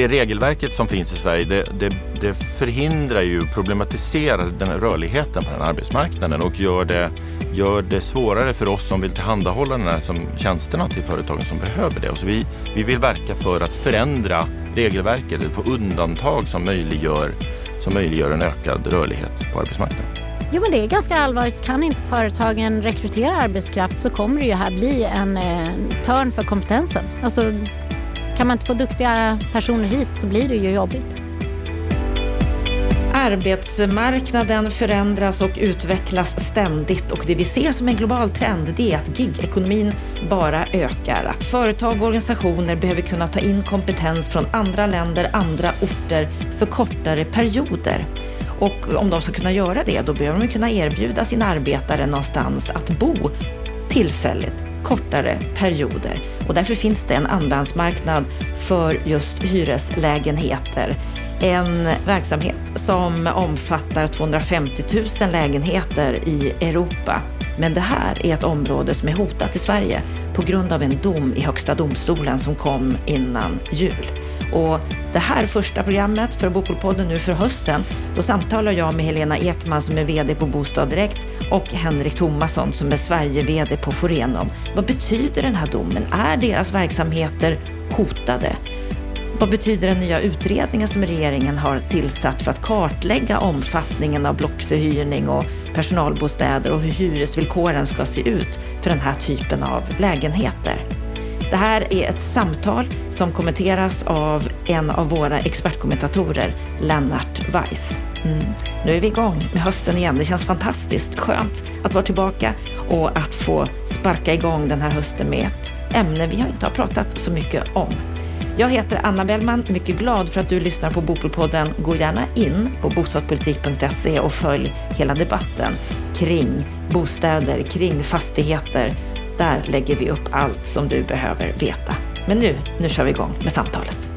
det regelverket som finns i Sverige det, det, det förhindrar ju, problematiserar den rörligheten på den arbetsmarknaden och gör det, gör det svårare för oss som vill tillhandahålla den här som tjänsterna till företagen som behöver det. Och så vi, vi vill verka för att förändra regelverket, få undantag som möjliggör, som möjliggör en ökad rörlighet på arbetsmarknaden. Jo men det är ganska allvarligt. Kan inte företagen rekrytera arbetskraft så kommer det ju här bli en en törn för kompetensen. Alltså, kan man inte få duktiga personer hit så blir det ju jobbigt. Arbetsmarknaden förändras och utvecklas ständigt och det vi ser som en global trend det är att gigekonomin bara ökar. Att företag och organisationer behöver kunna ta in kompetens från andra länder, andra orter för kortare perioder. Och om de ska kunna göra det, då behöver de kunna erbjuda sina arbetare någonstans att bo tillfälligt, kortare perioder. Och därför finns det en andrahandsmarknad för just hyreslägenheter. En verksamhet som omfattar 250 000 lägenheter i Europa. Men det här är ett område som är hotat i Sverige på grund av en dom i Högsta domstolen som kom innan jul. Och det här första programmet för Bopolpodden nu för hösten, då samtalar jag med Helena Ekman som är VD på Bostad Direkt och Henrik Thomasson som är Sverige-VD på Forenom. Vad betyder den här domen? Är deras verksamheter hotade? Vad betyder den nya utredningen som regeringen har tillsatt för att kartlägga omfattningen av blockförhyrning och personalbostäder och hur hyresvillkoren ska se ut för den här typen av lägenheter? Det här är ett samtal som kommenteras av en av våra expertkommentatorer, Lennart Weiss. Mm. Nu är vi igång med hösten igen. Det känns fantastiskt skönt att vara tillbaka och att få sparka igång den här hösten med ett ämne vi inte har pratat så mycket om. Jag heter Anna Bellman, mycket glad för att du lyssnar på Bopolpodden. Gå gärna in på bostadspolitik.se och följ hela debatten kring bostäder, kring fastigheter. Där lägger vi upp allt som du behöver veta. Men nu, nu kör vi igång med samtalet.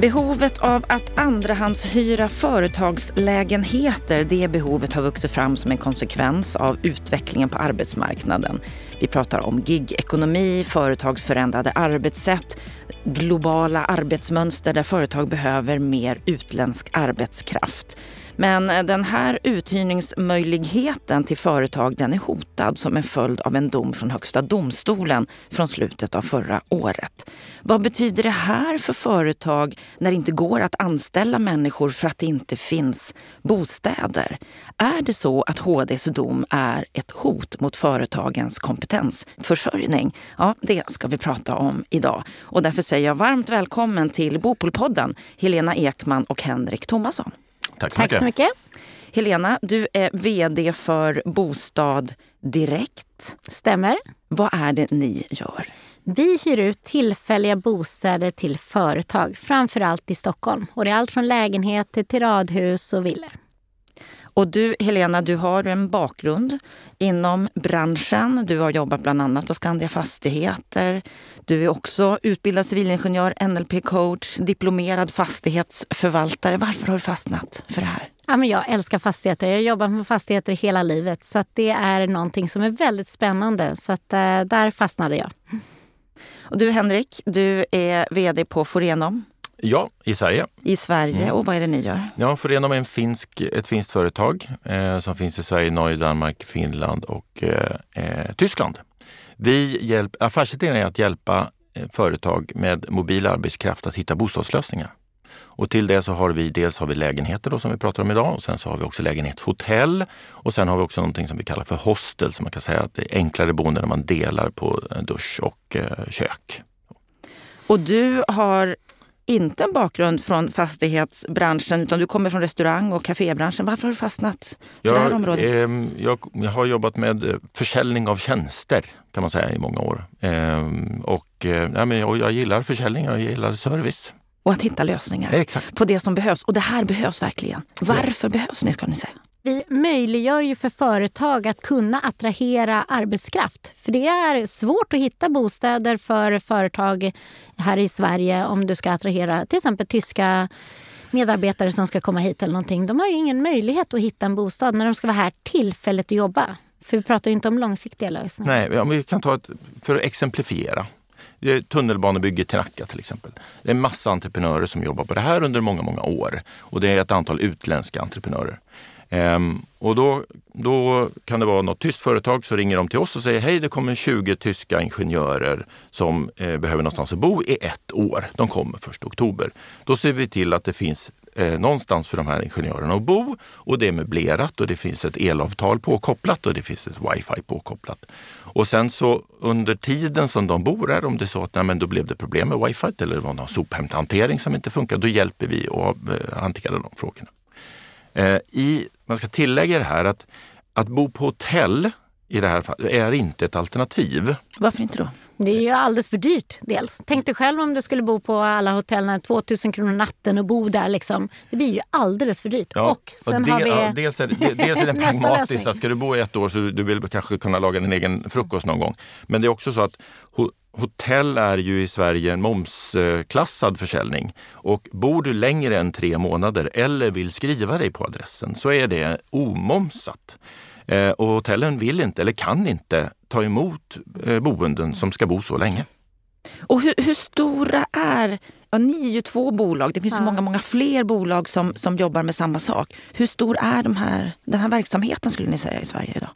Behovet av att andrahandshyra företagslägenheter, det behovet har vuxit fram som en konsekvens av utvecklingen på arbetsmarknaden. Vi pratar om gigekonomi, företagsförändrade arbetssätt, globala arbetsmönster där företag behöver mer utländsk arbetskraft. Men eh, den här uthyrningsmöjligheten till företag den är hotad som en följd av en dom från Högsta domstolen från slutet av förra året. Vad betyder det här för företag när det inte går att anställa människor för att det inte finns bostäder? Är det så att HDs dom är ett hot mot företagens kompetensförsörjning? Ja, det ska vi prata om idag. Och därför säger jag varmt välkommen till Bopolpodden, Helena Ekman och Henrik Thomasson. Tack så Tack mycket. så mycket. Helena, du är VD för Bostad Direkt. Stämmer. Vad är det ni gör? Vi hyr ut tillfälliga bostäder till företag, framförallt i Stockholm. Och det är allt från lägenheter till radhus och villor. Och du, Helena, du har en bakgrund inom branschen. Du har jobbat bland annat på Skandia Fastigheter. Du är också utbildad civilingenjör, NLP-coach, diplomerad fastighetsförvaltare. Varför har du fastnat för det här? Ja, men jag älskar fastigheter. Jag har jobbat med fastigheter hela livet. Så det är någonting som är väldigt spännande. Så att, eh, där fastnade jag. Och du, Henrik, du är VD på Forenum Ja, i Sverige. i Sverige. Och vad är det ni gör? Ja, Forenum är en finsk, ett finskt företag eh, som finns i Sverige, Norge, Danmark, Finland och eh, eh, Tyskland. Vi hjälp, affärsidén är att hjälpa eh, företag med mobil arbetskraft att hitta bostadslösningar. Och till det så har vi dels har vi lägenheter då, som vi pratar om idag och sen så har vi också lägenhetshotell och sen har vi också någonting som vi kallar för hostel som man kan säga att det är enklare boende där man delar på dusch och eh, kök. Och du har inte en bakgrund från fastighetsbranschen utan du kommer från restaurang och kafébranschen. Varför har du fastnat för det här området? ehm, jag, jag har jobbat med eh, försäljning av tjänster kan man säga i många år. Ehm, och, eh, men jag, jag gillar försäljning, jag gillar service. Och att hitta lösningar Exakt. på det som behövs. Och det här behövs verkligen. Varför behövs ni ska ni säga? Vi möjliggör ju för företag att kunna attrahera arbetskraft. För det är svårt att hitta bostäder för företag här i Sverige om du ska attrahera till exempel tyska medarbetare som ska komma hit eller någonting. De har ju ingen möjlighet att hitta en bostad när de ska vara här tillfälligt och jobba. För vi pratar ju inte om långsiktiga lösningar. Nej, om vi kan ta ett, för att exemplifiera. Tunnelbanebygget till Nacka till exempel. Det är en massa entreprenörer som jobbar på det här under många, många år. Och det är ett antal utländska entreprenörer. Ehm, och då, då kan det vara något tyskt företag som ringer de till oss och säger hej det kommer 20 tyska ingenjörer som eh, behöver någonstans att bo i ett år. De kommer först oktober. Då ser vi till att det finns eh, någonstans för de här ingenjörerna att bo och det är möblerat och det finns ett elavtal påkopplat och det finns ett wifi påkopplat. Och sen så under tiden som de bor här, om det är så att nej, men då blev det problem med wifi eller det var någon sophämthantering som inte funkar, då hjälper vi att eh, hantera de frågorna. Eh, I, man ska tillägga det här att att bo på hotell i det här fallet är inte ett alternativ. Varför inte då? Det är ju alldeles för dyrt dels. Tänk dig själv om du skulle bo på alla hotellen, 2000 kronor natten och bo där. Liksom. Det blir ju alldeles för dyrt. Ja, och sen och det, har vi... ja, dels, är, det, dels är det pragmatiskt att ska du bo i ett år så du vill kanske kunna laga din egen frukost någon gång. Men det är också så att hotell är ju i Sverige en momsklassad försäljning. Och bor du längre än tre månader eller vill skriva dig på adressen så är det omomsat. Eh, och hotellen vill inte eller kan inte ta emot eh, boenden som ska bo så länge. Och hur, hur stora är... Ja, ni är ju två bolag. Det finns Ja. så många, många fler bolag som, som jobbar med samma sak. Hur stor är de här, den här verksamheten skulle ni säga i Sverige idag?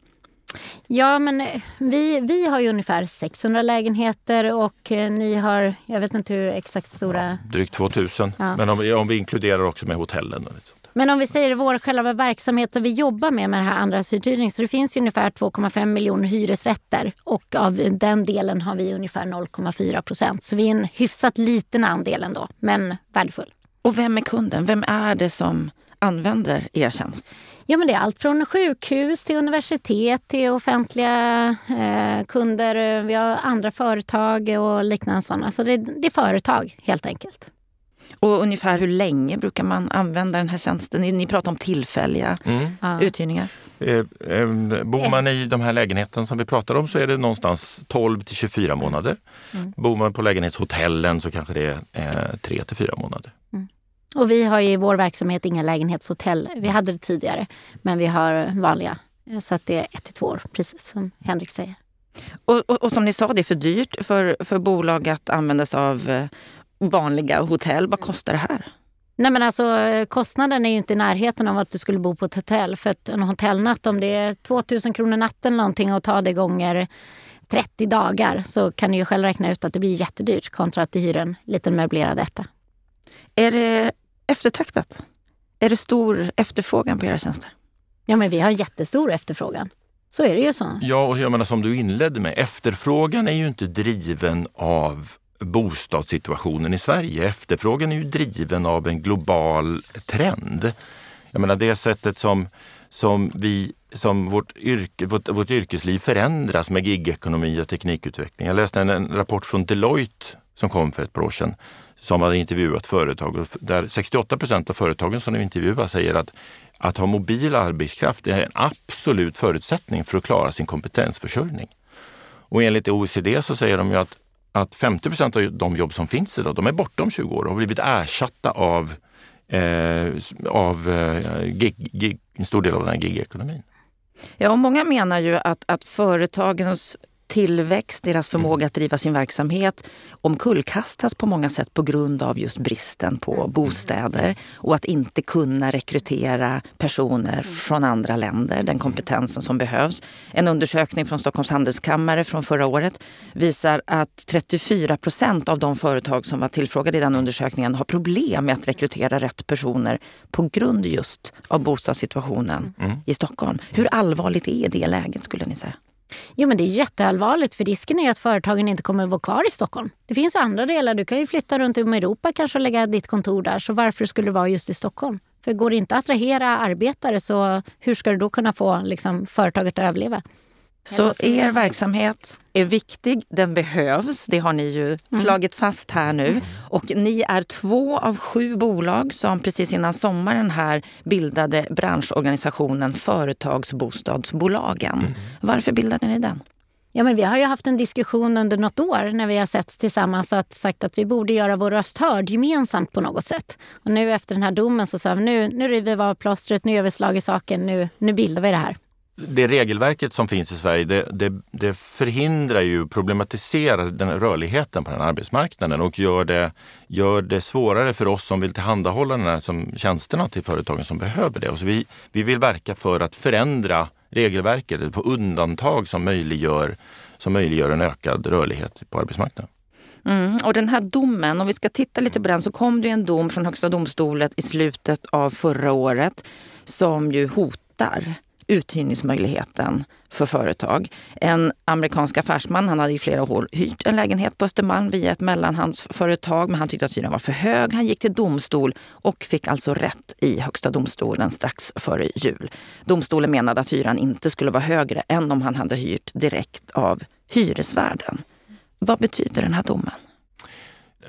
Ja, men eh, vi, vi har ju ungefär 600 lägenheter och eh, ni har, jag vet inte hur exakt stora... Drygt 2000. Ja. Men om, vi- om vi inkluderar också med hotellen. Och sånt. Men om vi säger vår själva verksamhet som vi jobbar med med det här andrahandsuthyrning så det finns ju ungefär 2,5 miljoner hyresrätter och av den delen har vi ungefär 0,4 procent. Så vi är en hyfsat liten andel ändå, men värdefull. Och vem är kunden? Vem är det som använder er tjänst? Ja, men det är allt från sjukhus till universitet till offentliga eh, kunder. Vi har andra företag och liknande sådana. Så det, det är företag helt enkelt. Och ungefär hur länge brukar man använda den här tjänsten? Ni, ni pratar om tillfälliga Ja. uthyrningar. Eh, eh, bor man i de här lägenheten som vi pratar om så är det någonstans 12 till 24 månader. Bor man på lägenhetshotellen så kanske det är eh, 3 till 4 månader. Och vi har ju i vår verksamhet inga lägenhetshotell. Vi hade det tidigare, men vi har vanliga. Så att det är ett till två år, precis som Henrik säger. Och, och, och som ni sa, det är för dyrt för, för bolag att använda sig av eh, vanliga hotell. Vad kostar det här? Nej men alltså kostnaden är ju inte i närheten av att du skulle bo på ett hotell. För att en hotellnatt, om det är 2000 kronor natten någonting och ta det gånger 30 dagar så kan du ju själv räkna ut att det blir jättedyrt kontra att du hyr en liten möblerad etta. Är det eftertraktat? Är det stor efterfrågan på era tjänster? Ja men vi har jättestor efterfrågan. Så är det ju så. Ja, och jag menar som du inledde med, efterfrågan är ju inte driven av bostadssituationen i Sverige. Efterfrågan är ju driven av en global trend. Jag menar det sättet som, som, vi, som vårt, yrke, vårt, vårt yrkesliv förändras med gigekonomi och teknikutveckling. Jag läste en, en rapport från Deloitte som kom för ett par år sedan som hade intervjuat företag och där 68 procent av företagen som de intervjuar säger att att ha mobil arbetskraft är en absolut förutsättning för att klara sin kompetensförsörjning. Och enligt OECD så säger de ju att, att 50 procent av de jobb som finns idag, de är bortom 20 år och har blivit ersatta av, eh, av eh, gig, gig, en stor del av den här gigekonomin. Ja, och många menar ju att, att företagens tillväxt, deras förmåga att driva sin verksamhet omkullkastas på många sätt på grund av just bristen på bostäder och att inte kunna rekrytera personer från andra länder, den kompetensen som behövs. En undersökning från Stockholms handelskammare från förra året visar att 34 procent av de företag som var tillfrågade i den undersökningen har problem med att rekrytera rätt personer på grund just av bostadssituationen i Stockholm. Hur allvarligt är det läget skulle ni säga? Jo men det är jätteallvarligt för risken är att företagen inte kommer att vara kvar i Stockholm. Det finns ju andra delar, du kan ju flytta runt om i Europa kanske och lägga ditt kontor där. Så varför skulle det vara just i Stockholm? För går det inte att attrahera arbetare så hur ska du då kunna få liksom, företaget att överleva? Så er verksamhet är viktig, den behövs. Det har ni ju slagit fast här nu. Och ni är två av sju bolag som precis innan sommaren här bildade branschorganisationen Företagsbostadsbolagen. Varför bildade ni den? Ja, men vi har ju haft en diskussion under något år när vi har sett tillsammans och sagt att vi borde göra vår röst hörd gemensamt på något sätt. Och nu efter den här domen så sa vi nu, nu river vi av plåstret, nu gör vi slag i saken, nu, nu bildar vi det här det regelverket som finns i Sverige det, det, det förhindrar ju, problematiserar den rörligheten på den arbetsmarknaden och gör det, gör det svårare för oss som vill tillhandahålla den här som tjänsterna till företagen som behöver det. Och så vi, vi vill verka för att förändra regelverket, få undantag som möjliggör, som möjliggör en ökad rörlighet på arbetsmarknaden. Mm, och den här domen, om vi ska titta lite på den, så kom det en dom från Högsta domstolen i slutet av förra året som ju hotar uthyrningsmöjligheten för företag. En amerikansk affärsman han hade i flera år hyrt en lägenhet på Östermalm via ett mellanhandsföretag men han tyckte att hyran var för hög. Han gick till domstol och fick alltså rätt i Högsta domstolen strax före jul. Domstolen menade att hyran inte skulle vara högre än om han hade hyrt direkt av hyresvärden. Vad betyder den här domen?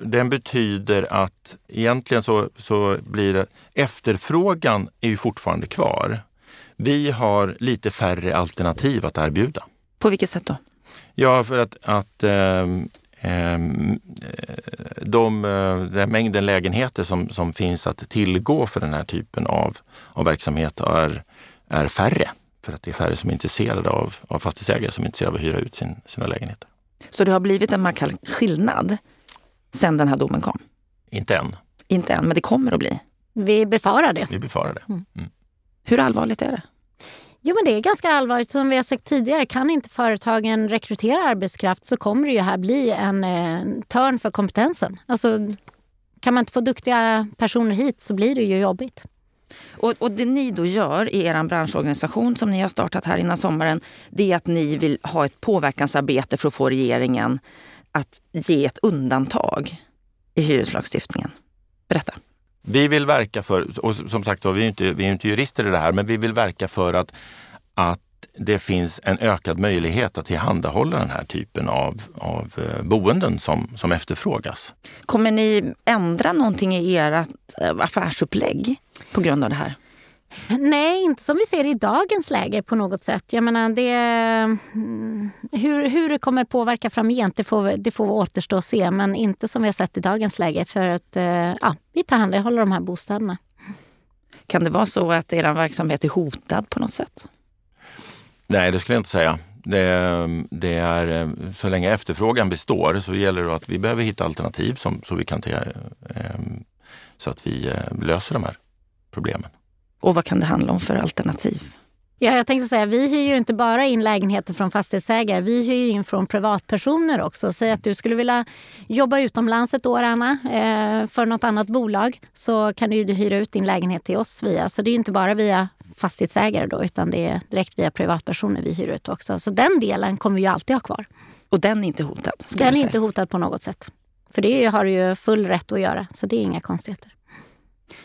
Den betyder att egentligen så, så blir det, efterfrågan är ju fortfarande kvar. Vi har lite färre alternativ att erbjuda. På vilket sätt då? Ja, för att, att eh, de, den mängden lägenheter som, som finns att tillgå för den här typen av, av verksamhet är, är färre. För att det är färre som är intresserade av, av fastighetsägare som är intresserade av att hyra ut sin, sina lägenheter. Så det har blivit en markant skillnad sen den här domen kom? Inte än. Inte än, men det kommer att bli? Vi befarar det. Vi befarar det. Mm. Hur allvarligt är det? Jo, men det är ganska allvarligt. Som vi har sagt tidigare, kan inte företagen rekrytera arbetskraft så kommer det ju här bli en eh, törn för kompetensen. Alltså, kan man inte få duktiga personer hit så blir det ju jobbigt. Och, och, det ni då gör i er branschorganisation som ni har startat här innan sommaren, det är att ni vill ha ett påverkansarbete för att få regeringen att ge ett undantag i hyreslagstiftningen. Berätta. Vi vill verka för, och som sagt vi är inte, vi är inte jurister i det här, men vi vill verka för att, att det finns en ökad möjlighet att tillhandahålla den här typen av, av eh, boenden som, som efterfrågas. Kommer ni ändra någonting i ert eh, affärsupplägg på grund av det här? Nej, inte som vi ser i dagens läge på något sätt. Jag menar, det, mm, hur, hur det kommer påverka framgent det får, det får återstå att se. Men inte som vi har sett i dagens läge för att eh, ja, vi tillhandahåller de här bostäderna. Kan det vara så att er verksamhet är hotad på något sätt? Nej, det skulle jag inte säga. Det, det, är, så länge efterfrågan består så gäller det att vi behöver hitta alternativ som, så, vi kan eh, så att vi eh, löser de här problemen. Och vad kan det handla om för alternativ? Ja, jag tänkte säga, vi hyr ju inte bara in lägenheter från fastighetsägare, vi hyr in från privatpersoner också. Säg att du skulle vilja jobba utomlands ett år, Anna, eh, för något annat bolag, så kan du ju hyra ut din lägenhet till oss via. Så det är inte bara via fastighetsägare då, utan det är direkt via privatpersoner vi hyr ut också. Så den delen kommer vi ju alltid ha kvar. Och den är inte hotad? Den är inte hotad på något sätt. För det har du ju full rätt att göra, så det är inga konstigheter.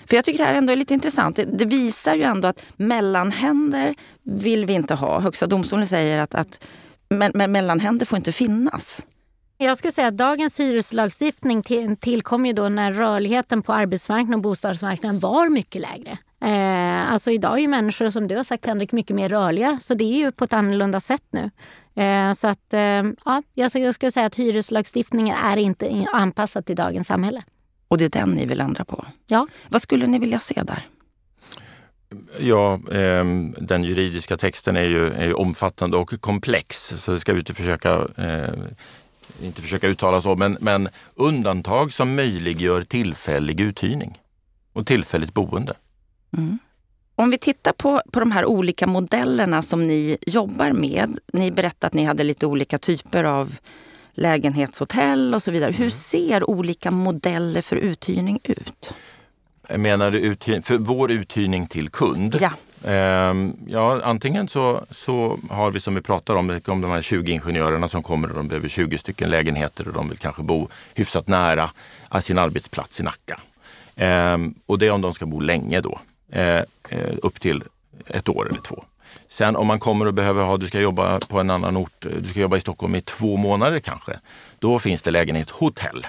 För jag tycker det här ändå är lite intressant. Det, det, visar ju ändå att mellanhänder vill vi inte ha. Högsta domstolen säger att, att me, me, mellanhänder får inte finnas. Jag skulle säga att dagens hyreslagstiftning till, tillkom ju då när rörligheten på arbetsmarknaden och bostadsmarknaden var mycket lägre. Eh, alltså idag är ju människor, som du har sagt Henrik, mycket mer rörliga. Så det är ju på ett annorlunda sätt nu. Eh, så att, eh, ja, jag skulle säga att hyreslagstiftningen är inte anpassad till dagens samhälle. Och det är den ni vill ändra på? Ja. Vad skulle ni vilja se där? Ja, eh, den juridiska texten är ju, är ju, omfattande och komplex så det ska vi inte försöka, eh, inte försöka uttala så, men, men undantag som möjliggör tillfällig uthyrning och tillfälligt boende. Mm. Om vi tittar på, på de här olika modellerna som ni jobbar med. Ni berättade att ni hade lite olika typer av lägenhetshotell och så vidare. Hur mm. ser olika modeller för uthyrning ut? Menar du uthyrning, för vår uthyrning till kund? Ja. Ehm, ja, antingen så, så har vi som vi pratar om, om de här 20 ingenjörerna som kommer och de behöver 20 stycken lägenheter och de vill kanske bo hyfsat nära sin arbetsplats i Nacka. Ehm, och det är om de ska bo länge då, ehm, upp till ett år eller två. Sen om man kommer och behöver ha, du ska jobba på en annan ort, du ska jobba i Stockholm i två månader kanske. Då finns det lägenhetshotell.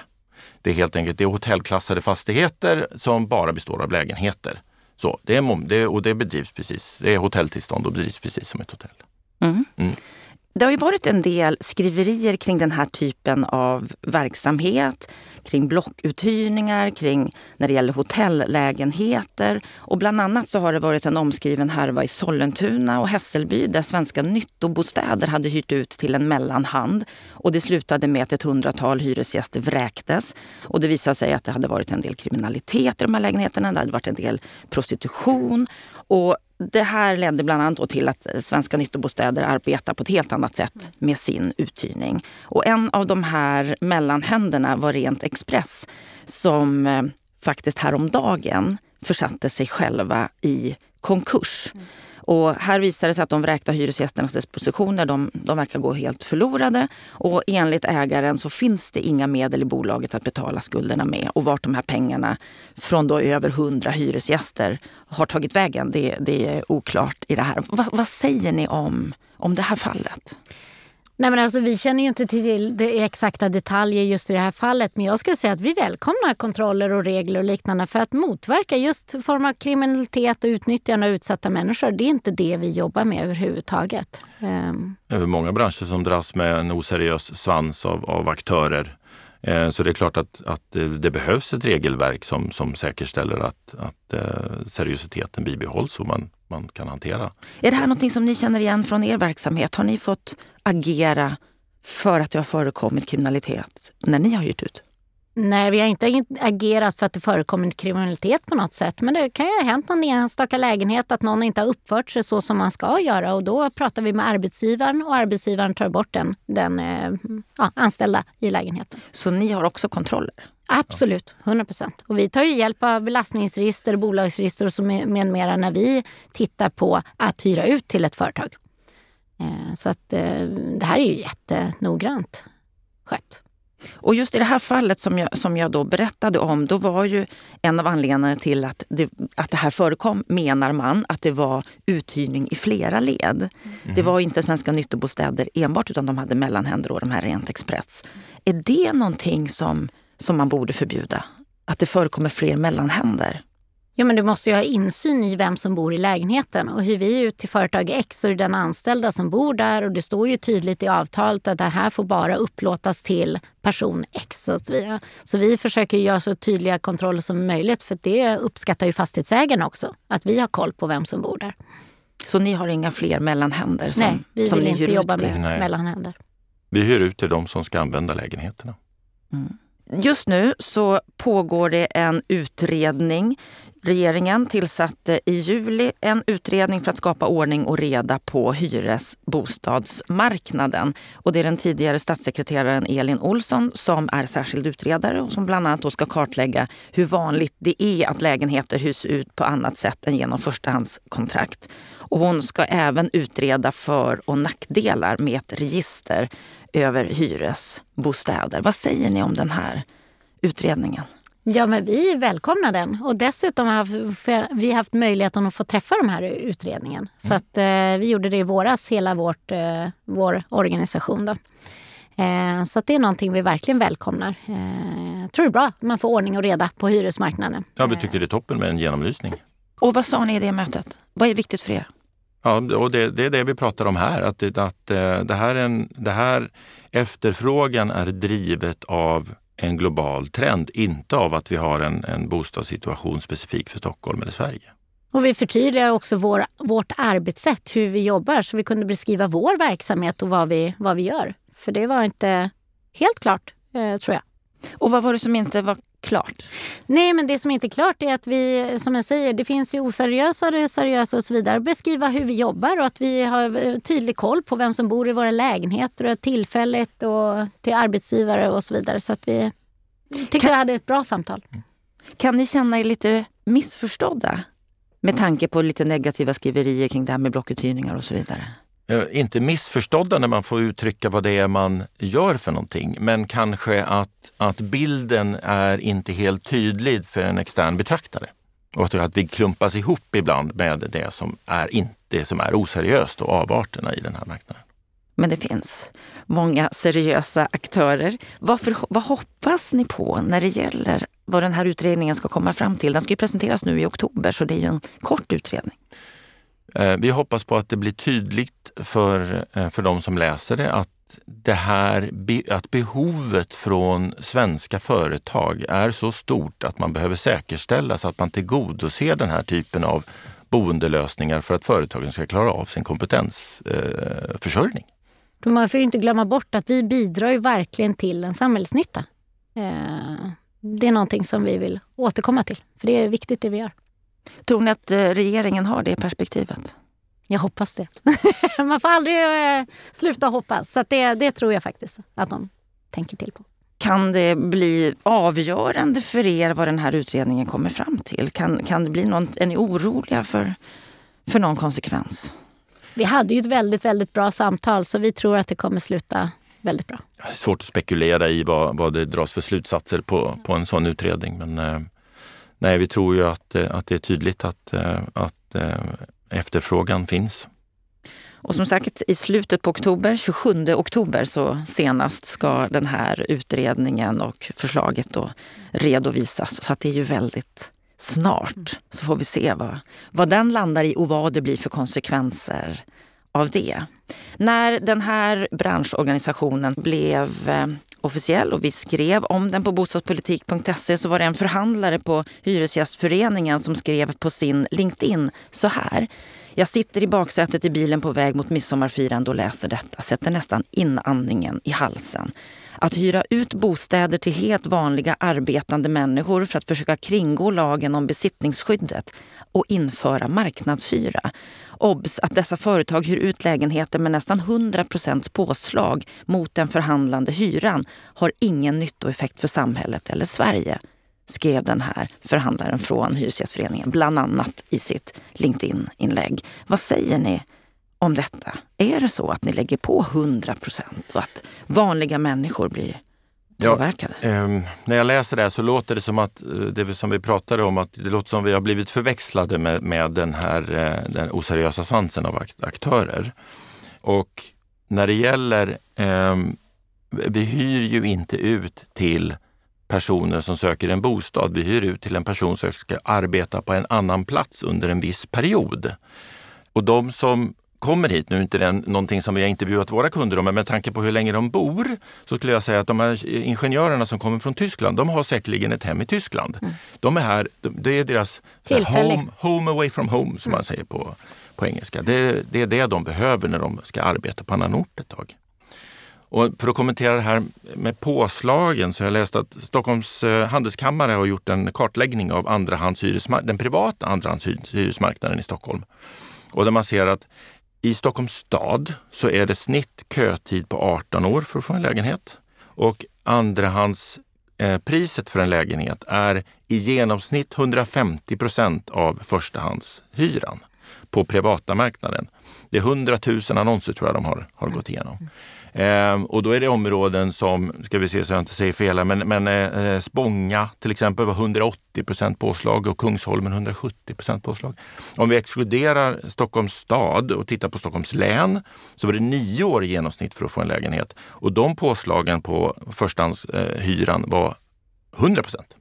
Det är helt enkelt det är hotellklassade fastigheter som bara består av lägenheter. Så, det är, och det bedrivs precis, det är hotelltillstånd och bedrivs precis som ett hotell. Mm. Mm. Det har ju varit en del skriverier kring den här typen av verksamhet, kring blockuthyrningar, kring när det gäller hotellägenheter. Och bland annat så har det varit en omskriven härva i Sollentuna och Hässelby där svenska nyttobostäder hade hyrt ut till en mellanhand. Och det slutade med att ett hundratal hyresgäster vräktes. Och det visade sig att det hade varit en del kriminalitet i de här lägenheterna. Det hade varit en del prostitution. Och det här ledde bland annat till att eh, svenska nyttobostäder arbetar på ett helt annat sätt med sin uthyrning. Och en av de här mellanhänderna var Rent Express som eh, faktiskt häromdagen försatte sig själva i konkurs. Mm. Och här visar det sig att de vräkta hyresgästernas dispositioner de, de verkar gå helt förlorade. Och enligt ägaren så finns det inga medel i bolaget att betala skulderna med. Och vart de här pengarna från då över hundra hyresgäster har tagit vägen, det, det är oklart i det här. Va, vad säger ni om, om det här fallet? Nej, men alltså, vi känner ju inte till det exakta detaljer just i det här fallet men jag skulle säga att vi välkomnar kontroller och regler och liknande för att motverka just form av kriminalitet och utnyttjande av utsatta människor. Det är inte det vi jobbar med överhuvudtaget. Ehm. Det är många branscher som dras med en oseriös svans av, av aktörer. Eh, så det är klart att, att eh, det behövs ett regelverk som, som säkerställer att, att eh, seriositeten bibehålls och man man kan hantera. Är det här något som ni känner igen från er verksamhet? Har ni fått agera för att det har förekommit kriminalitet när ni har hyrt ut? Nej, vi har inte agerat för att det förekommit kriminalitet på något sätt. Men det kan ju ha hänt någon enstaka lägenhet att någon inte har uppfört sig så som man ska göra. Och då pratar vi med arbetsgivaren och arbetsgivaren tar bort den, den eh, ja, anställda i lägenheten. Så ni har också kontroller? Absolut, 100 procent. Och vi tar ju hjälp av belastningsregister, bolagsregister och så med mera när vi tittar på att hyra ut till ett företag. Eh, så att eh, det här är ju jättenoggrant skött. Och just i det här fallet som jag, som jag då berättade om, då var ju en av anledningarna till att det, att det här förekom, menar man, att det var uthyrning i flera led. Mm. Det var inte Svenska Nyttobostäder enbart, utan de hade mellanhänder och de här Rent Express. Är det någonting som som man borde förbjuda? Att det förekommer fler mellanhänder? Ja, men du måste ju ha insyn i vem som bor i lägenheten. Och hyr vi ut till företag X så är det den anställda som bor där och det står ju tydligt i avtalet att det här får bara upplåtas till person X. Så vi, så vi försöker göra så tydliga kontroller som möjligt för det uppskattar ju fastighetsägarna också. Att vi har koll på vem som bor där. Så ni har inga fler mellanhänder? Som, Nej, vi som vill inte jobba med Nej. mellanhänder. Vi hyr ut till de som ska använda lägenheterna. Mm. Just nu så pågår det en utredning. Regeringen tillsatte i juli en utredning för att skapa ordning och reda på hyresbostadsmarknaden. Och det är den tidigare statssekreteraren Elin Olsson som är särskild utredare och som bland annat ska kartlägga hur vanligt det är att lägenheter hyrs ut på annat sätt än genom förstahandskontrakt. Och hon ska även utreda för och nackdelar med ett register över hyresbostäder. Vad säger ni om den här utredningen? Ja, men vi välkomnar den. Och dessutom har vi haft möjligheten att få träffa de här utredningen. Mm. Så att, eh, vi gjorde det i våras, hela vårt, eh, vår organisation. Då. Eh, så det är någonting vi verkligen välkomnar. Eh, jag tror det är bra att man får ordning och reda på hyresmarknaden. Ja, vi tycker det är toppen med en genomlysning. Och vad sa ni i det mötet? Vad är viktigt för er? Ja, och det, det, är det vi pratar om här. Att, att, att eh, det, här en, det här efterfrågan är drivet av en global trend, inte av att vi har en, en bostadssituation specifik för Stockholm eller Sverige. Och vi förtydligar också vår, vårt arbetssätt, hur vi jobbar, så vi kunde beskriva vår verksamhet och vad vi, vad vi gör. För det var inte helt klart, eh, tror jag. Och vad var det som inte var klart? Nej, men det som inte är klart är att vi, som jag säger, det finns ju oseriösa, seriösa och så vidare. Beskriva hur vi jobbar och att vi har tydlig koll på vem som bor i våra lägenheter och tillfälligt och till arbetsgivare och så vidare. Så att vi tyckte kan, vi hade ett bra samtal. Kan ni känna er lite missförstådda? Med tanke på lite negativa skriverier kring det här med blockuthyrningar och så vidare. Eh, inte missförstådda när man får uttrycka vad det är man gör för någonting, men kanske att, att bilden är inte helt tydlig för en extern betraktare. Och att vi klumpas ihop ibland med det som är, inte, som är oseriöst och avarterna i den här marknaden. Men det finns många seriösa aktörer. Varför, vad hoppas ni på när det gäller vad den här utredningen ska komma fram till? Den ska ju presenteras nu i oktober så det är ju en kort utredning. Eh, vi hoppas på att det blir tydligt för, eh, för de som läser det att det här, att behovet från svenska företag är så stort att man behöver säkerställa så att man tillgodoser den här typen av boendelösningar för att företagen ska klara av sin kompetensförsörjning. Eh, man får ju inte glömma bort att vi bidrar ju verkligen till en samhällsnytta. Eh, det är någonting som vi vill återkomma till, för det är viktigt det vi gör. Tror ni att eh, regeringen har det perspektivet? Jag hoppas det. Man får aldrig eh, sluta hoppas. Så det, det tror jag faktiskt att de tänker till på. Kan det bli avgörande för er vad den här utredningen kommer fram till? Kan, kan det bli någon, är ni oroliga för, för någon konsekvens? Vi hade ju ett väldigt, väldigt bra samtal så vi tror att det kommer sluta väldigt bra. Svårt att spekulera i vad, vad det dras för slutsatser på, på en sån utredning. Men eh, nej, vi tror ju att, eh, att det är tydligt att, eh, att eh, efterfrågan finns. Och som sagt, i slutet på oktober, 27 oktober så senast ska den här utredningen och förslaget då redovisas. Så att det är ju väldigt snart. Så får vi se vad, vad den landar i och vad det blir för konsekvenser av det. När den här branschorganisationen blev eh, officiell och vi skrev om den på bostadspolitik.se så var det en förhandlare på Hyresgästföreningen som skrev på sin LinkedIn så här. Jag sitter i baksätet i bilen på väg mot midsommarfirande och läser detta, sätter nästan inandningen i halsen. Att hyra ut bostäder till helt vanliga arbetande människor för att försöka kringgå lagen om besittningsskyddet och införa marknadshyra. Obs! att dessa företag hyr ut lägenheter med nästan 100 påslag mot den förhandlande hyran har ingen nyttoeffekt för samhället eller Sverige skrev den här förhandlaren från Hyresgästföreningen bland annat i sitt LinkedIn-inlägg. Vad säger ni om detta? Är det så att ni lägger på 100 procent och att vanliga människor blir påverkade? Ja, eh, när jag läser det här så låter det som att, eh, det som vi pratade om, att det låter som vi har blivit förväxlade med, med den här eh, den oseriösa svansen av aktörer. Och när det gäller, eh, vi hyr ju inte ut till personer som söker en bostad. Vi hyr ut till en person som ska arbeta på en annan plats under en viss period. Och de som kommer hit, nu är inte det någonting som vi har intervjuat våra kunder om, men med tanke på hur länge de bor så skulle jag säga att de här ingenjörerna som kommer från Tyskland, de har säkerligen ett hem i Tyskland. Mm. De är här, det är deras home, home away from home som mm. man säger på, på engelska. Det, det är det de behöver när de ska arbeta på annan ort ett tag. Och för att kommentera det här med påslagen så har jag läst att Stockholms eh, handelskammare har gjort en kartläggning av den privata andrahandshyresmarknaden i Stockholm. Och där man ser att i Stockholms stad så är det snitt kötid på 18 år för att få en lägenhet. Och andrahandspriset eh, för en lägenhet är i genomsnitt 150 procent av förstahandshyran på privata marknaden. Det är 100 000 annonser tror jag de har, har gått igenom. Eh, och då är det områden som, ska vi se så jag inte säger fel, men, men eh, Spånga till exempel var 180 procent påslag och Kungsholmen 170 procent påslag. Om vi exkluderar Stockholms stad och tittar på Stockholms län så var det nio år i genomsnitt för att få en lägenhet. Och de påslagen på förstahandshyran eh, var 100 procent.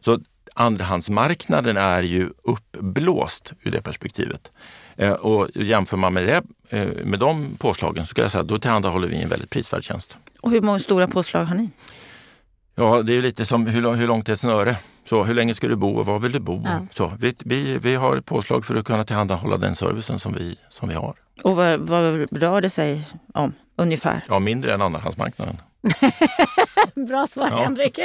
Så andrahandsmarknaden är ju uppblåst ur det perspektivet. Eh, och jämför man med, det, eh, med de påslagen så ska jag säga att då tillhandahåller vi en väldigt prisvärd tjänst. Och hur många stora påslag har ni? Ja, det är lite som hur, hur långt är ett snöre? Så, hur länge ska du bo och var vill du bo? Ja. Så, vi, vi, vi har påslag för att kunna tillhandahålla den servicen som vi, som vi har. Och vad, vad rör det sig om ungefär? Ja, mindre än andrahandsmarknaden. Bra svar ja. Henrik.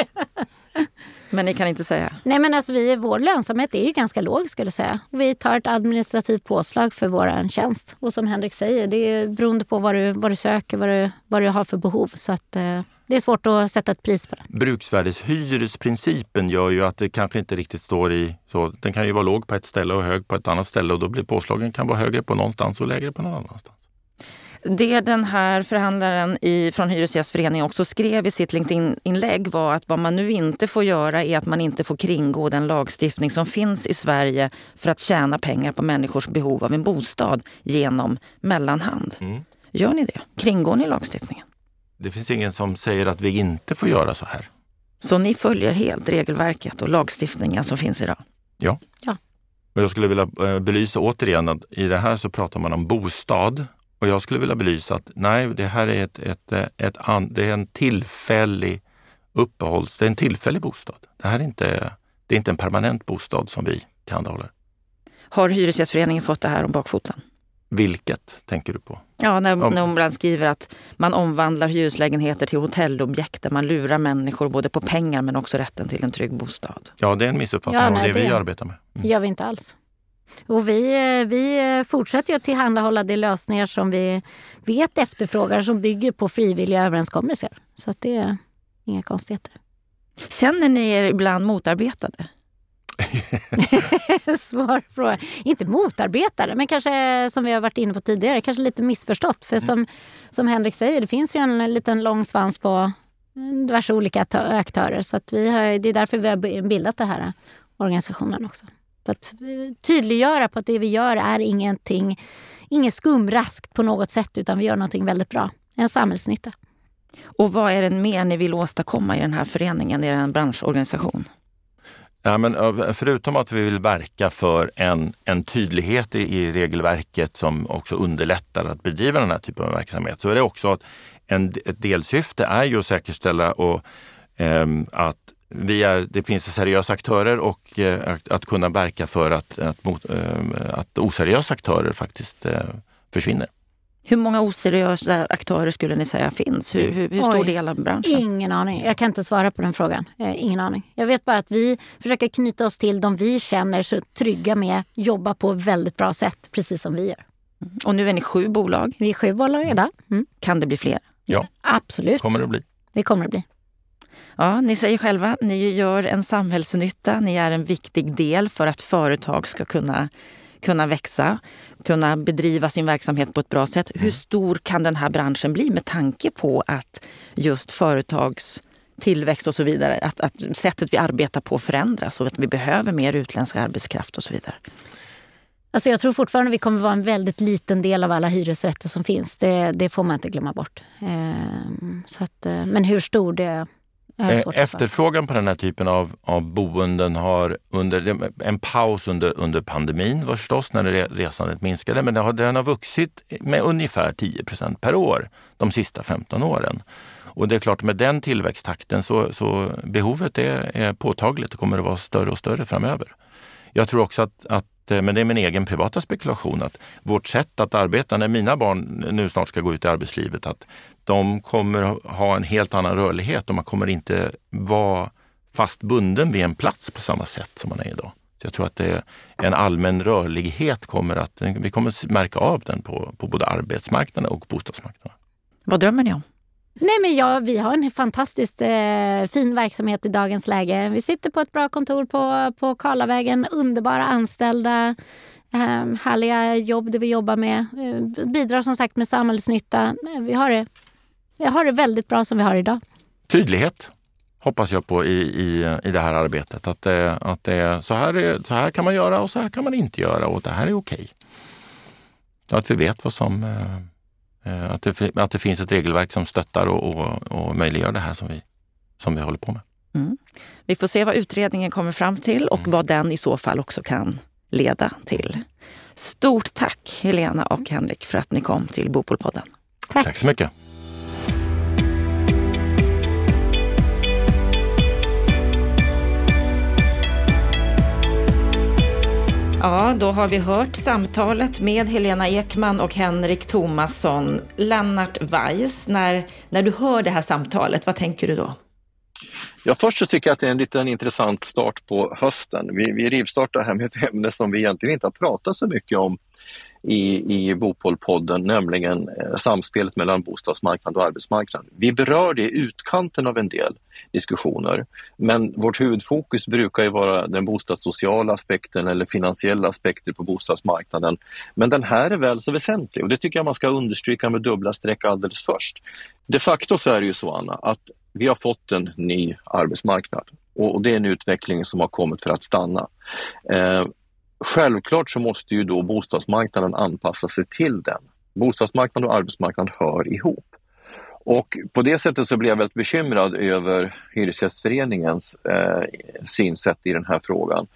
men ni kan inte säga? Nej men alltså vi, vår lönsamhet är ju ganska låg skulle jag säga. Vi tar ett administrativt påslag för vår tjänst. Och som Henrik säger, det är beroende på vad du, vad du söker, vad du, vad du har för behov. Så att, eh, det är svårt att sätta ett pris på det. Bruksvärdeshyresprincipen gör ju att det kanske inte riktigt står i... Så, den kan ju vara låg på ett ställe och hög på ett annat ställe och då blir påslagen kan vara högre på någonstans och lägre på någon annanstans. Det den här förhandlaren i, från Hyresgästföreningen också skrev i sitt LinkedIn-inlägg var att vad man nu inte får göra är att man inte får kringgå den lagstiftning som finns i Sverige för att tjäna pengar på människors behov av en bostad genom mellanhand. Mm. Gör ni det? Kringgår ni lagstiftningen? Det finns ingen som säger att vi inte får göra så här. Så ni följer helt regelverket och lagstiftningen som finns idag? Ja. ja. Och jag skulle vilja eh, belysa återigen att i det här så pratar man om bostad och jag skulle vilja belysa att nej, det här är, ett, ett, ett, ett det är en tillfällig uppehålls, det är en tillfällig bostad. Det här är inte, det är inte en permanent bostad som vi tillhandahåller. Har Hyresgästföreningen fått det här om bakfoten? Vilket tänker du på? Ja, när, om, när hon skriver att man omvandlar hyreslägenheter till hotellobjekt där man lurar människor både på pengar men också rätten till en trygg bostad. Ja, det är en missuppfattning ja, nej, av det, det vi arbetar med. Mm. gör vi inte alls. Och vi, vi fortsätter att tillhandahålla de lösningar som vi vet efterfrågar som bygger på frivilliga överenskommelser. Så det är inga konstigheter. Känner ni er ibland motarbetade? Svår fråga. Inte motarbetare, men kanske som vi har varit inne på tidigare, kanske lite missförstått. För som, som Henrik säger, det finns ju en liten lång svans på diverse olika aktörer. Så vi har, det är därför vi har bildat den här organisationen också. För att tydliggöra på att det vi gör är ingenting, ingen skumrask på något sätt, utan vi gör någonting väldigt bra. En samhällsnytta. Och vad är det mer ni vill åstadkomma i den här föreningen, i den branschorganisation? Ja, men förutom att vi vill verka för en, en tydlighet i, i regelverket som också underlättar att bedriva den här typen av verksamhet så är det också att en, ett delsyfte är ju att säkerställa och, eh, att vi är, det finns seriösa aktörer och eh, att, att, kunna verka för att, att, mot, eh, att oseriösa aktörer faktiskt eh, försvinner. Hur många oseriösa aktörer skulle ni säga finns? Hur, hur, hur stor Oj, del av branschen? Ingen aning. Jag kan inte svara på den frågan. Eh, ingen aning. Jag vet bara att vi försöker knyta oss till de vi känner så trygga med, jobba på ett väldigt bra sätt, precis som vi gör. Mm. Och nu är ni sju bolag? Vi är sju bolag idag. Mm. Kan det bli fler? Ja, absolut. kommer det bli. Det kommer det bli. Ja, ni säger själva, ni gör en samhällsnytta. Ni är en viktig del för att företag ska kunna kunna växa, kunna bedriva sin verksamhet på ett bra sätt. Hur mm. stor kan den här branschen bli med tanke på att just företags tillväxt och så vidare, att, att sättet vi arbetar på förändras och att vi behöver mer utländsk arbetskraft och så vidare? Alltså jag tror fortfarande vi kommer vara en väldigt liten del av alla hyresrätter som finns. Det, det får man inte glömma bort. Eh, så att, eh, men hur stor det efterfrågan på den här typen av, av boenden har under en paus under, under pandemin var förstås när resandet minskade, men den har, den har vuxit med ungefär 10 procent per år de sista 15 åren. Och det är klart, med den tillväxttakten så, så behovet är, är påtagligt och kommer att vara större och större framöver. Jag tror också att, att Eh, Eh, men det är min egen privata spekulation, att vårt sätt att arbeta när mina barn nu snart ska gå ut i arbetslivet, att de kommer ha en helt annan rörlighet och man kommer inte vara fast bunden vid en plats på samma sätt som man är idag. Så jag tror att det är en allmän rörlighet kommer att, vi kommer märka av den på, på både arbetsmarknaden och bostadsmarknaden. Vad drömmer ni om? Nej, men ja, vi har en fantastiskt eh, fin verksamhet i dagens läge. Vi sitter på ett bra kontor på, på Karlavägen, underbara anställda, eh, härliga jobb det vi jobbar med. Eh, bidrar som sagt med samhällsnytta. Vi har, det, vi har det väldigt bra som vi har idag. Tydlighet hoppas jag på i, i, i det här arbetet. Att, det, att det, så, här är, så här kan man göra och så här kan man inte göra och det här är okej. Att vi vet vad som Eh, att det, att det finns ett regelverk som stöttar och, och, och möjliggör det här som vi, som vi håller på med. Mm. Vi får se vad utredningen kommer fram till och mm. vad den i så fall också kan leda till. Stort tack Helena och Henrik för att ni kom till Bopolpodden. Tack. tack så mycket. Ja, då har vi hört samtalet med Helena Ekman och Henrik Thomasson. Lennart Weiss, när, när du hör det här samtalet, vad tänker du då? Ja, först så tycker jag att det är en liten intressant start på hösten. Vi, vi rivstartar här med ett ämne som vi egentligen inte har pratat så mycket om i, i Bopolpodden, nämligen eh, samspelet mellan bostadsmarknad och arbetsmarknad. Vi berör det i utkanten av en del diskussioner, men vårt huvudfokus brukar ju vara den bostadssociala aspekten eller finansiella aspekter på bostadsmarknaden. Men den här är väl så väsentlig och det tycker jag man ska understryka med dubbla streck alldeles först. De facto så är det ju så, Anna, att vi har fått en ny arbetsmarknad och det är en utveckling som har kommit för att stanna. Eh, Självklart så måste ju då bostadsmarknaden anpassa sig till den. Bostadsmarknaden och arbetsmarknaden hör ihop. Och på det sättet så blev jag väldigt bekymrad över Hyresgästföreningens eh, synsätt i den här frågan.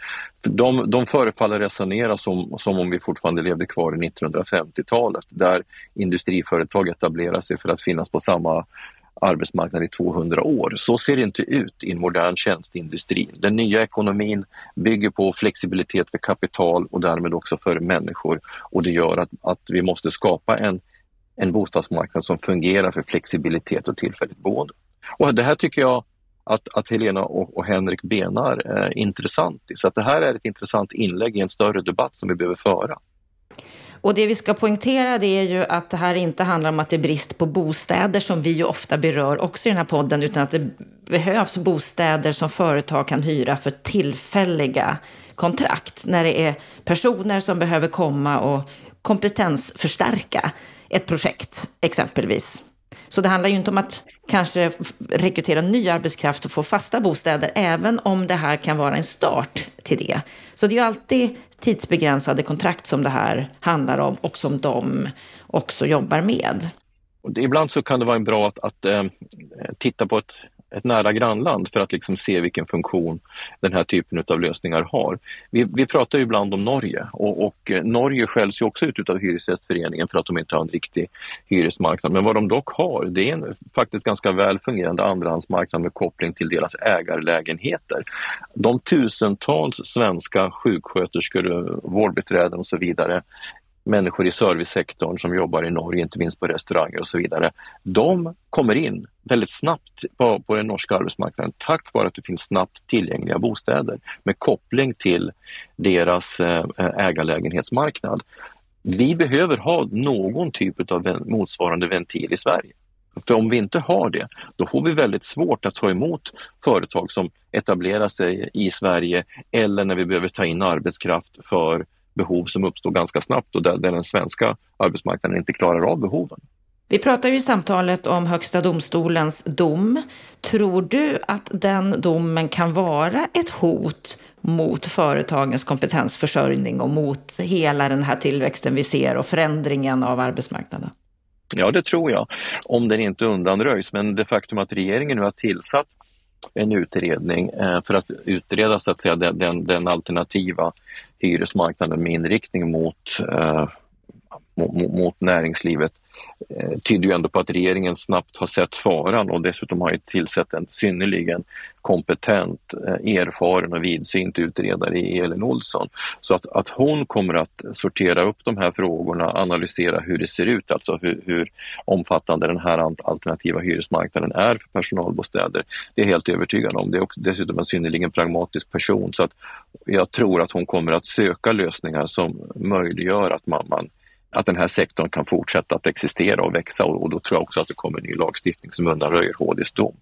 De, de förefaller resonera som, som om vi fortfarande levde kvar i 1950-talet där industriföretag etablerar sig för att finnas på samma arbetsmarknad i 200 år. Så ser det inte ut i en modern tjänsteindustri. Den nya ekonomin bygger på flexibilitet för kapital och därmed också för människor och det gör att, att vi måste skapa en en bostadsmarknad som fungerar för flexibilitet och tillfälligt boende. Och det här tycker jag att, att Helena och, och Henrik benar eh, intressant i. Så att det här är ett intressant inlägg i en större debatt som vi behöver föra. Och det vi ska poängtera det är ju att det här inte handlar om att det är brist på bostäder som vi ju ofta berör också i den här podden, utan att det behövs bostäder som företag kan hyra för tillfälliga kontrakt. När det är personer som behöver komma och kompetensförstärka ett projekt exempelvis. Så det handlar ju inte om att kanske rekrytera ny arbetskraft och få fasta bostäder, även om det här kan vara en start till det. Så det är ju alltid tidsbegränsade kontrakt som det här handlar om och som de också jobbar med. Ibland så kan det vara bra att, att eh, titta på ett ett nära grannland för att liksom se vilken funktion den här typen av lösningar har. Vi, vi pratar ju ibland om Norge och, och eh, Norge skälls ju också ut av Hyresgästföreningen för att de inte har en riktig hyresmarknad. Men vad de dock har, det är en faktiskt ganska väl fungerande andrahandsmarknad med koppling till deras ägarlägenheter. De tusentals svenska sjuksköterskor, eh, vårdbiträden och så vidare människor i servicesektorn som jobbar i Norge, inte minst på restauranger och så vidare. De kommer in väldigt snabbt på, på den norska arbetsmarknaden tack vare att det finns snabbt tillgängliga bostäder med koppling till deras eh, ägarlägenhetsmarknad. Vi behöver ha någon typ av motsvarande ventil i Sverige. För om vi inte har det, då får vi väldigt svårt att ta emot företag som etablerar sig i Sverige eller när vi behöver ta in arbetskraft för behov som uppstår ganska snabbt och där, där den svenska arbetsmarknaden inte klarar av behoven. Vi pratar ju i samtalet om Högsta domstolens dom. Tror du att den domen kan vara ett hot mot företagens kompetensförsörjning och mot hela den här tillväxten vi ser och förändringen av arbetsmarknaden? Ja, det tror jag, om den inte undanröjs. Men det faktum att regeringen nu har tillsatt en utredning eh, för att utreda så att säga, den, den alternativa hyresmarknaden med inriktning mot, eh, mot, mot näringslivet. Eh, tyder ju ändå på att regeringen snabbt har sett faran och dessutom har ju tillsatt en synnerligen kompetent, eh, erfaren och vidsynt utredare i Elin Olsson. Så att, att hon kommer att sortera upp de här frågorna, analysera hur det ser ut, alltså hur, hur omfattande den här alternativa hyresmarknaden är för personalbostäder. Det är jag helt övertygad om. Det är också dessutom en synnerligen pragmatisk person så att jag tror att hon kommer att söka lösningar som möjliggör att man, man att den här sektorn kan fortsätta att existera och växa och, och då tror jag också att det kommer ny lagstiftning som undanröjer HDs dom.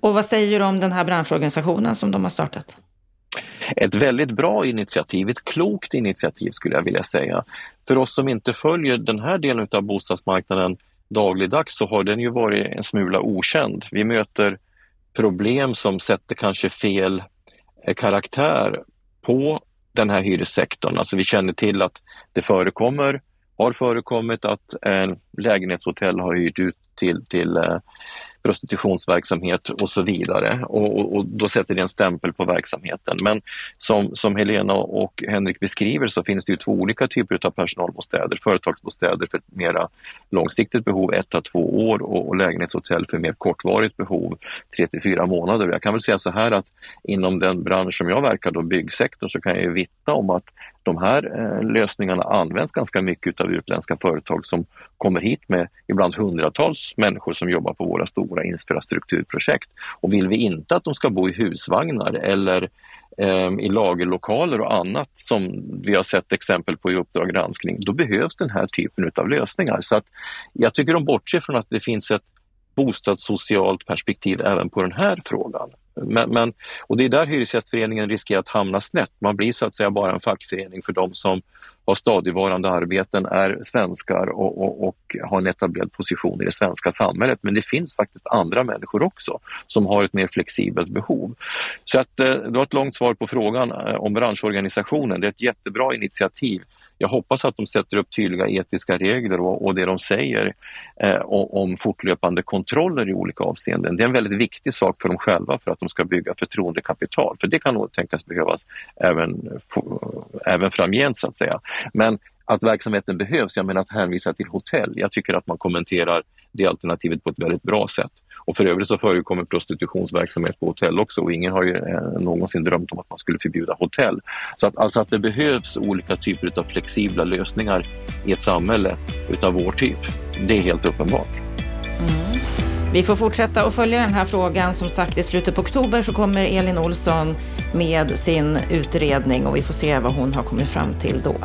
Och vad säger du om den här branschorganisationen som de har startat? Ett väldigt bra initiativ, ett klokt initiativ skulle jag vilja säga. För oss som inte följer den här delen av bostadsmarknaden dagligdags så har den ju varit en smula okänd. Vi möter problem som sätter kanske fel eh, karaktär på den här hyressektorn. Alltså vi känner till att det förekommer har förekommit att en lägenhetshotell har hyrt ut till, till eh, prostitutionsverksamhet och så vidare. Och, och, och, då sätter det en stämpel på verksamheten. Men som, som Helena och Henrik beskriver så finns det ju två olika typer av personalbostäder. Företagsbostäder för ett mera långsiktigt behov, ett till två år och, och lägenhetshotell för mer kortvarigt behov, tre till fyra månader. Jag kan väl säga så här att inom den bransch som jag verkar, då, byggsektorn, så kan jag ju vittna om att de här eh, lösningarna används ganska mycket av utländska företag som kommer hit med ibland hundratals människor som jobbar på våra stora infrastrukturprojekt. Och vill vi inte att de ska bo i husvagnar eller eh, i lagerlokaler och annat som vi har sett exempel på i Uppdrag granskning, då behövs den här typen av lösningar. Så att jag tycker de bortser från att det finns ett bostadssocialt perspektiv även på den här frågan. Men, men, och det är där Hyresgästföreningen riskerar att hamna snett. Man blir så att säga bara en fackförening för de som har stadigvarande arbeten, är svenskar och, och, och, har en etablerad position i det svenska samhället. Men det finns faktiskt andra människor också som har ett mer flexibelt behov. Så att, eh, det var ett långt svar på frågan eh, om branschorganisationen. Det är ett jättebra initiativ jag hoppas att de sätter upp tydliga etiska regler och, och det de säger eh, om fortlöpande kontroller i olika avseenden. Det är en väldigt viktig sak för dem själva för att de ska bygga förtroendekapital, för det kan nog tänkas behövas även, även framgent så att säga. Men att verksamheten behövs, jag menar att hänvisa till hotell. Jag tycker att man kommenterar det alternativet på ett väldigt bra sätt. Och för övrigt så förekommer prostitutionsverksamhet på hotell också och ingen har ju eh, någonsin drömt om att man skulle förbjuda hotell. Så att, alltså att det behövs olika typer av flexibla lösningar i ett samhälle utav vår typ, det är helt uppenbart. Mm. Vi får fortsätta att följa den här frågan. Som sagt, i slutet på oktober så kommer Elin Olsson med sin utredning och vi får se vad hon har kommit fram till då.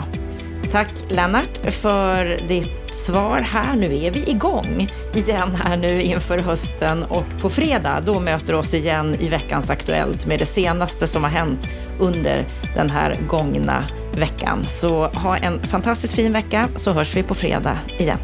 Tack Lennart för ditt svar här. Nu är vi igång igen här nu inför hösten och på fredag då möter oss igen i veckans Aktuellt med det senaste som har hänt under den här gångna veckan. Så ha en fantastiskt fin vecka så hörs vi på fredag igen.